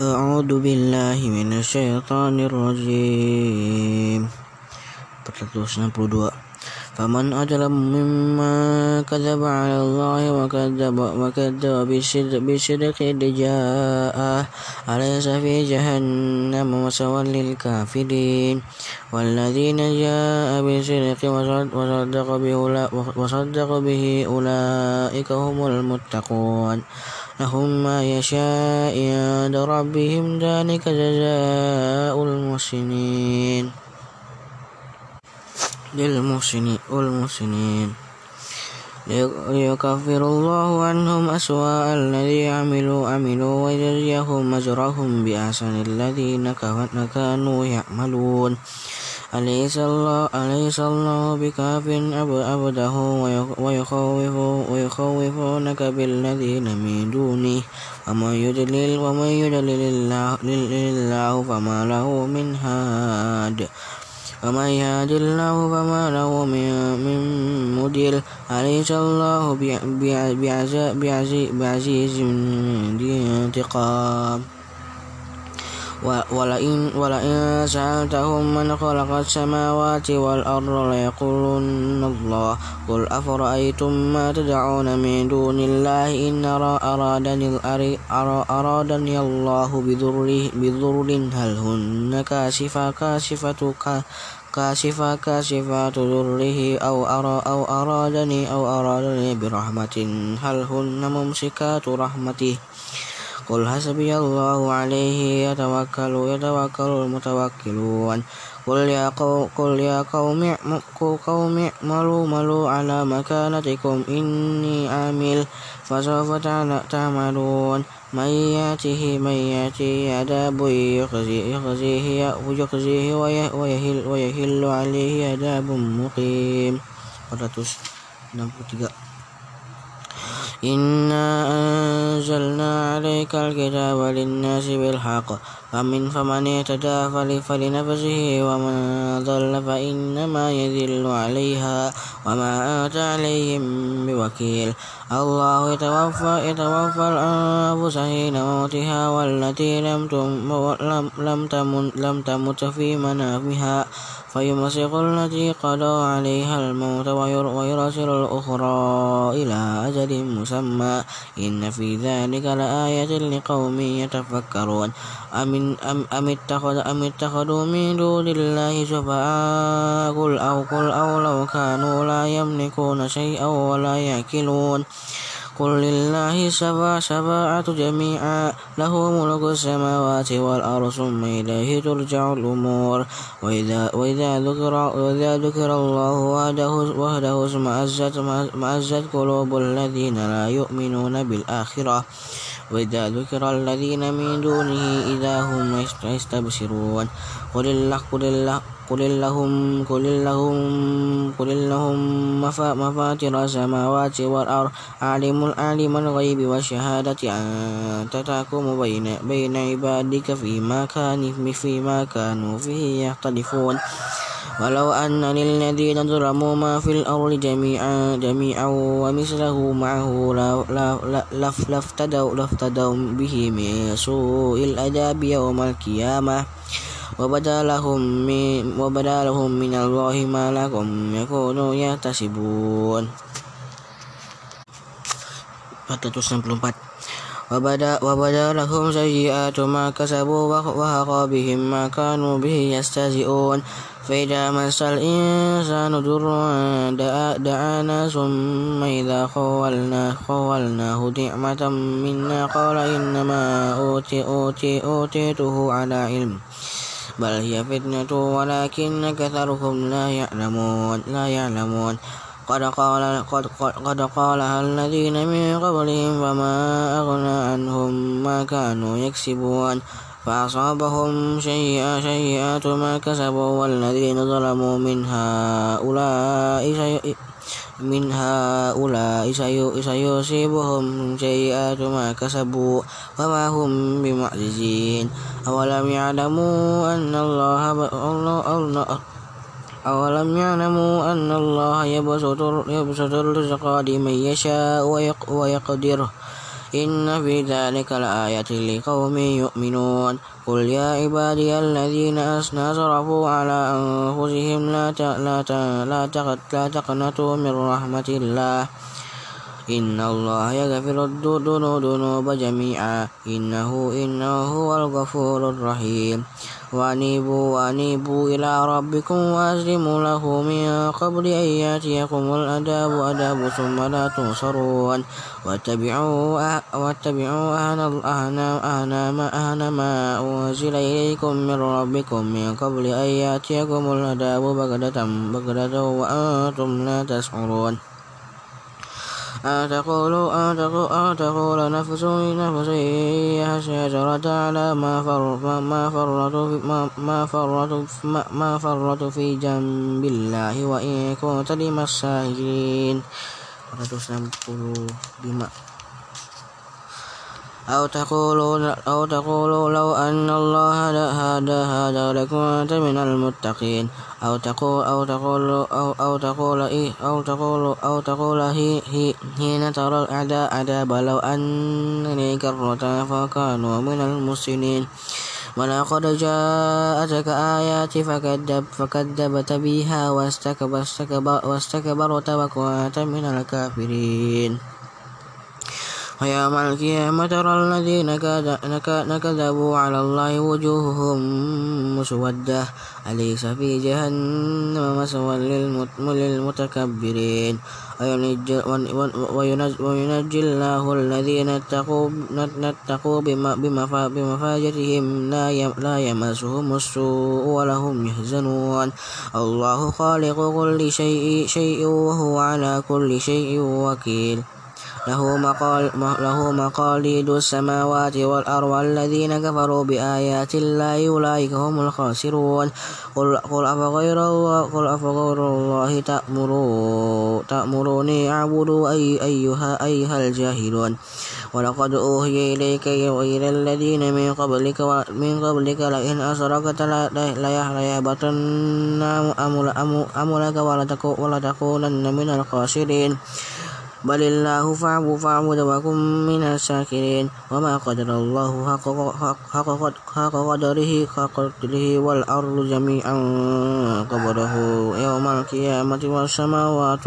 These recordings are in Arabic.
أعوذ بالله من الشيطان الرجيم. 462 فمن أظلم ممن كذب على الله وكذب, وكذب إذ جاءه أليس في جهنم مسوى للكافرين؟ والذين جاء به, وصدق به أولئك هم المتقون. لهم ما يشاء عند ربهم ذلك جزاء المحسنين. للمحسنين ليكفر الله عنهم أسوأ الذي عملوا عملوا ويجزيهم أجرهم بأحسن الذين كانوا يعملون. أليس الله, أليس الله بكاف عبده ويخوف ويخوفونك بالذين من دونه. ومن يدلل ومن يدلل الله, فما له من هاد. ومن يهد الله فما له من مدل أليس الله بعزيز ذي انتقام؟ ولئن, ولئن سألتهم من خلق السماوات والأرض ليقولن الله قل أفرأيتم ما تدعون من دون الله إن أرادني, أرادني الله بضر هل هن كاشفة كاشفة كاشفة كاشفات ضره أو أرى أو أرادني أو أرادني برحمة هل هن ممسكات رحمته قل حسبي الله عليه يتوكل يتوكل المتوكلون. قل يا قوم قل يا قوم قوم اعملوا ملوا على مكانتكم إني عامل فسوف تعملون. من يأته من يأته عذاب يخزيه يخزيه ويهل, ويهل عليه عذاب مقيم. 463 إنا أنزلنا عليك الكتاب للناس بالحق فمن فمن اهتدى فلنفسه ومن ضل فإنما يذل عليها وما أنت عليهم بوكيل الله يتوفى يتوفى الأنفس حين موتها والتي لم لم لم تمت في منامها فيمسك التي قضى عليها الموت ويرسل الأخرى إلى أجل مسمى إن في ذلك لآية لقوم يتفكرون أم, أم, أم, اتخذ أم اتخذوا من دون الله شفعاء قل أو قل أو لو كانوا لا يملكون شيئا ولا يأكلون. قل لله سبع سبعة جميعا. له ملك السماوات والأرض ثم إليه ترجع الأمور. وإذا, وإذا, ذكر, وإذا ذكر الله وحده, وحده اسمأزت قلوب الذين لا يؤمنون بالآخرة. وإذا ذكر الذين من دونه إذا هم يستبشرون. قل الله قل الله قل اللهم قل اللهم قل اللهم مفاتر السماوات والأرض. عالم عالم الغيب والشهادة أنت تحكم بين بين عبادك فيما كانوا فيما كانوا فيه يختلفون. ولو أن للذين ظلموا ما في الأرض جميعا جميعا ومثله معه لافتدوا لافتدوا به من سوء العذاب يوم القيامة وبدا لهم من وبدا لهم من الله ما لكم يكونوا يحتسبون 464 وبدا, وبدا لهم سيئات ما كسبوا وحق بهم ما كانوا به يستهزئون فإذا مس الإنسان ضر دعانا ثم إذا خولنا خولناه نعمة منا قال إنما أوتي أوتي أوتيته على علم بل هي فتنة ولكن كثرهم لا يعلمون لا يعلمون قد قال قد, قد قالها الذين من قبلهم فما أغنى عنهم ما كانوا يكسبون فأصابهم سيئات ما كسبوا والذين ظلموا من هؤلاء من هؤلاء سيصيبهم سيئات ما كسبوا وما هم بمعجزين. أولم يعلموا أن الله أولم يعلموا أن الله يبسط الرزق لمن يشاء ويقدر إن في ذلك لآية لقوم يؤمنون. قل يا عبادي الذين أسرفوا على أنفسهم لا لا لا تقنطوا من رحمة الله. إن الله يغفر الذنوب جميعا. إنه إنه هو الغفور الرحيم. وأنيبوا وأنيبوا إلى ربكم وأسلموا له من قبل أن يأتيكم الأداب أداب ثم لا تنصرون. واتبعوا واتبعوا أهنا ما ما أنزل إليكم من ربكم من قبل أن يأتيكم الأداب بغدة بغدة وأنتم لا تشعرون. أن تقول أن تقول, أن تقول نفس يا شجرة على ما فرط ما فرط ما فرط ما فرط في جنب الله وإن كنت لما الساجدين 165 أو تقولوا أو تقولوا لو أن الله هدى هذا لكنت من المتقين. أو تقول أو تقول أو أو تقول إيه أو تقول أو تقول هي هي حين ترى الأعداء عذاب. لو أنني كرة فكانوا من المسلمين ولقد جاءتك آياتي فكذب فكذبت بها واستكبرت وكنت من الكافرين. ويوم القيامة ترى الذين كذبوا على الله وجوههم مسودة. أليس في جهنم مسوى للمتكبرين؟ وينجي الله الذين اتقوا بمفاجتهم لا يمسهم السوء ولهم يحزنون. الله خالق كل شيء وهو على كل شيء وكيل. له, مقال له مقاليد السماوات والأرض والذين كفروا بآيات الله أولئك هم الخاسرون. قل, قل أفغير الله قل أفغير الله تأمروا تأمروني أعبد أي أيها أيها الجاهلون. ولقد أوحي إليك وإلى الذين من قبلك من قبلك لئن أشركت ليحبطن أملك ولتكونن من الخاسرين. بل الله فاعبد فاعبد وكن من الشاكرين وما قدر الله حق, حق, قدره حق قدره والأرض جميعا قبضه. يوم القيامة والسماوات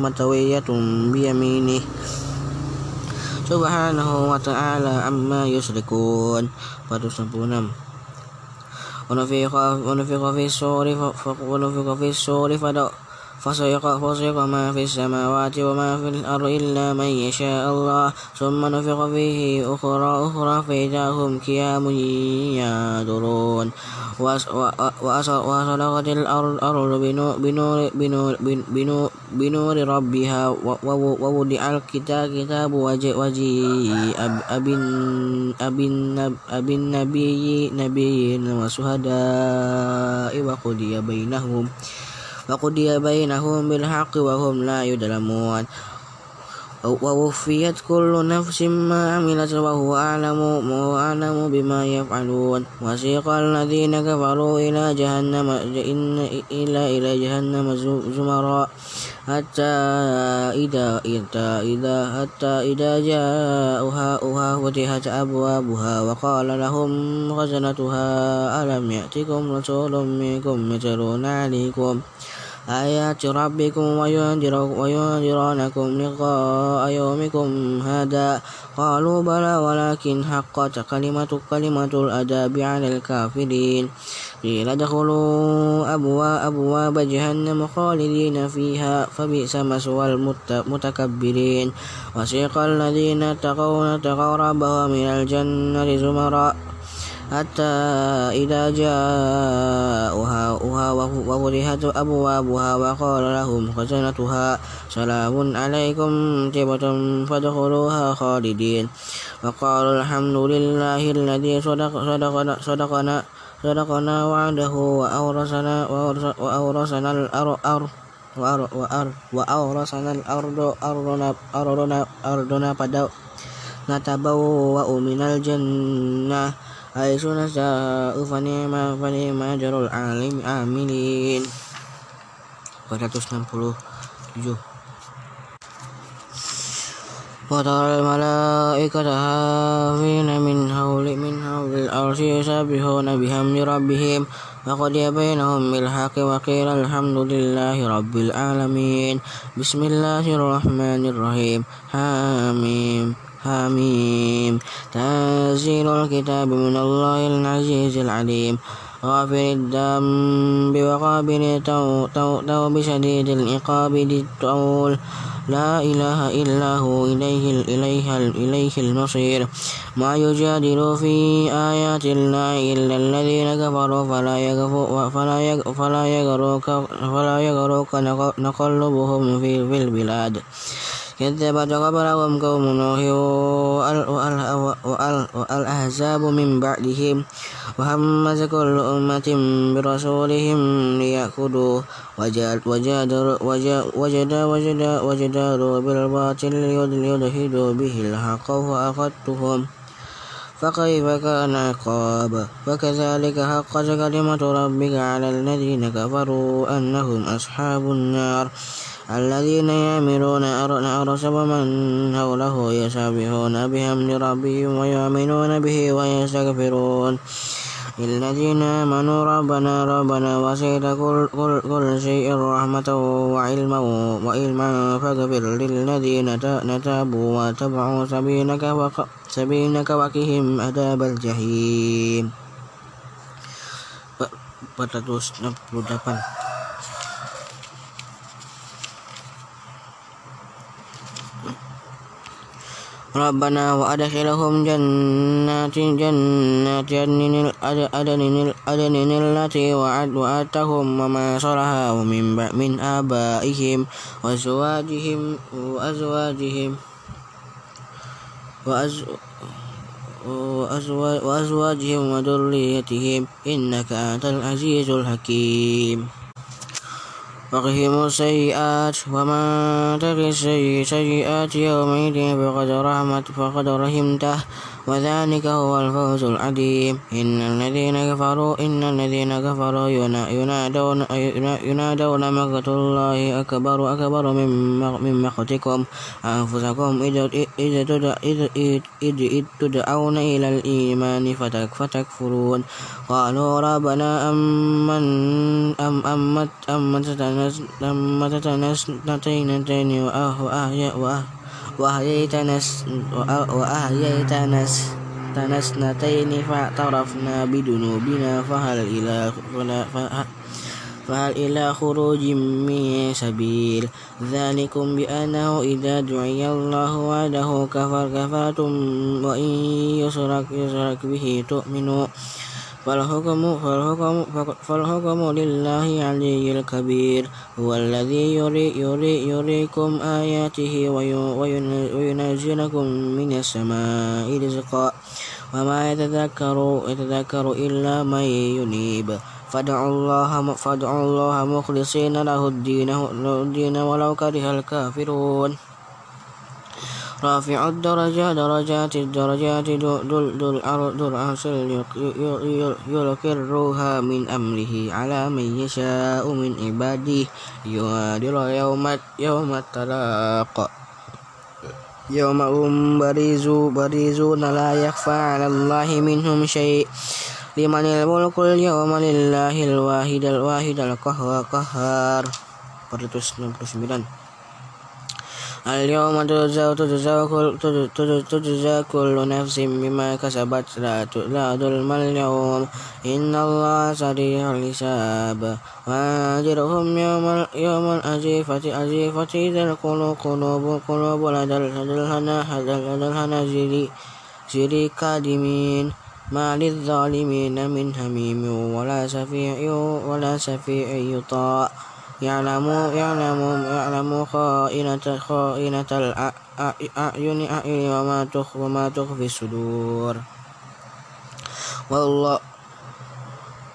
متوية بيمينه. سبحانه وتعالى عما يشركون. 496 ونفخ في الصور ونفخ في الصور فسيق, فسيق ما في السماوات وما في الأرض إلا من يشاء الله. ثم نفق فيه أخرى أخرى فإذا هم قيام ينظرون وأصلغت الأرض بنور, بنور, بنور, بنور, بنور ربها. ووضع الكتاب كتاب وجيء أبي النبي نبي وشهداء وقضي بينهم. وقضي بينهم بالحق وهم لا يظلمون ووفيت كل نفس ما عملت وهو أعلم وأعلم بما يفعلون. وسيق الذين كفروا إلى جهنم إلى إلى جهنم زمرا. حتى إذا حتى إذا حتى إذا جاءوها فتحت أبوابها وقال لهم خزنتها ألم يأتكم رسول منكم يتلون عليكم؟ آيات ربكم وينذرونكم لقاء يومكم هذا. قالوا بلى ولكن حقت كلمة كلمة الأداب على الكافرين. قيل ادخلوا أبواب, أبواب جهنم خالدين فيها فبئس مسوى المتكبرين. وسيق الذين اتقوا اتقوا ربهم من الجنة زمرا حتى إذا جاءوها وفتحت أبوابها وقال لهم خزنتها سلام عليكم طبتم فادخلوها خالدين. وقالوا الحمد لله الذي صدق صدقنا, صدقنا, صدقنا وعده وأورثنا وأورثنا الأرض وأورثنا الأرض أرضنا أرضنا أرضنا نتبوأ من الجنة. حيث نشاء فنعم فنعم أجر العاملين 467 وترى الملائكة هافين من حول من حول العرش يسبحون بحمد ربهم وقضي بينهم بالحق وقيل الحمد لله رب العالمين بسم الله الرحمن الرحيم حميم حميم. تنزيل الكتاب من الله العزيز العليم. غافر الذنب وقابل التوب شديد العقاب ذي الطول لا إله إلا هو إليه, إليه, إليه المصير. ما يجادل في آيات الله إلا الذين كفروا. فلا يغروك فلا يغروك فلا يغروك نقلبهم في البلاد. كذبت قبلهم قوم نوح وألأحزاب من بعدهم. وهمز كل أمة برسولهم ليأخذوه وجداروا بالباطل ليدهدوا به الحق فأخذتهم فكيف كان عقاب؟ فكذلك حقت كلمة ربك على الذين كفروا أنهم أصحاب النار. الذين يعملون أرس ومن حوله يسبحون بحمد ربهم ويؤمنون به ويستغفرون. للذين آمنوا ربنا ربنا وسعت كل, كل, كل شيء رحمة وعلما وعلما فاغفر للذين تابوا واتبعوا سبيلك سبيلك وقهم عذاب الجحيم. 468 ربنا وأدخلهم جنات جنات عدن عدن التي وعدتهم وما صلها ومن من آبائهم وأزواجهم وأزواجهم وأزواجهم وذريتهم إنك أنت العزيز الحكيم. وقهم السيئات ومن تق السيئات يومئذ فقد رحمت فقد رحمته. وذلك هو الفوز العظيم. إن الذين كفروا إن الذين كفروا ينادون ينادون مقت الله أكبر أكبر من مقتكم أنفسكم. إذ تدعون إلى الإيمان فتكفرون. قالوا ربنا أمن أم أمت أمت تنتين وأهيأ وأحييتنا اثنتين فاعترفنا بذنوبنا فهل إلى فهل إلى خروج من سبيل ذلكم؟ بأنه إذا دعي الله وحده كفر كفرتم وإن يشرك يشرك به تؤمنوا. فالحكم, فالحكم, فالحكم لله العلي الكبير هو الذي يري يري يريكم آياته وينزلكم من السماء رزقا وما يتذكر يتذكر إلا من ينيب. فادعوا الله فادعوا الله مخلصين له الدين ولو كره الكافرون. رافع الدرجات درجات الدرجات ذو العرش يلقرها من أمره على من يشاء من عباده. ينادر يوم يوم التلاق. يوم هم بريزون لا يخفى على الله منهم شيء. لمن الملك اليوم لله الواحد الواحد القهار 469 اليوم تجزى تجزى كل تجزى كل نفس بما كسبت. لا لا ظلم اليوم إن الله سريع الحساب. وأنذرهم يوم يوم الأزيفة أزيفة إذا القلوب. قلوب قلوب لدى الهناجر جري كادمين. ما للظالمين من حميم ولا شفيع ولا شفيع يطاع. يعلم يعلم يعلم خائنة خائنة الأعين وما تخفي الصدور. والله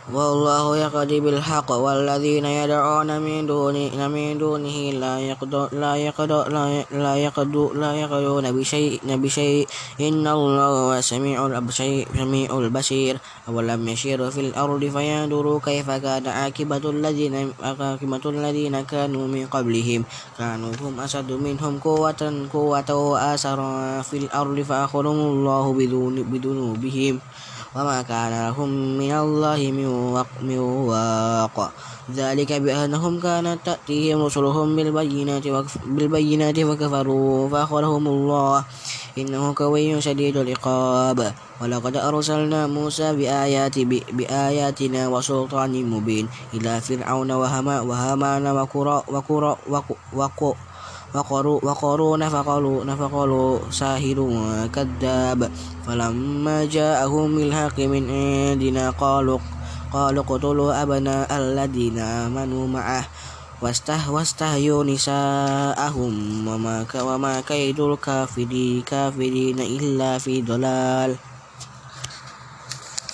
والله يقضي بالحق والذين يدعون من دونه من دونه لا يقدر لا يقدر لا يقدر لا يقدرون بشيء بشيء. إن الله هو السميع السميع البصير. أولم يشيروا في الأرض فينظروا كيف كان عاقبة الذين عاقبة الذين كانوا من قبلهم. كانوا هم أشد منهم قوة قوة وآثرا في الأرض فأخذهم الله بذنوبهم وما كان لهم من الله من واق. ذلك بأنهم كانت تأتيهم رسلهم بالبينات بالبينات وكفروا فأخذهم الله. إنه قوي شديد العقاب. ولقد أرسلنا موسى بآيات بآياتنا وسلطان مبين إلى فرعون وهامان وقرى وقرى وقرى وقارون فقالوا فقالوا ساحر كذاب. فلما جاءهم بالحق من عندنا قالوا قالوا اقتلوا أبناء الذين آمنوا معه. واستهيوا نساءهم. وما, وما كيد الكافرين إلا في ضلال.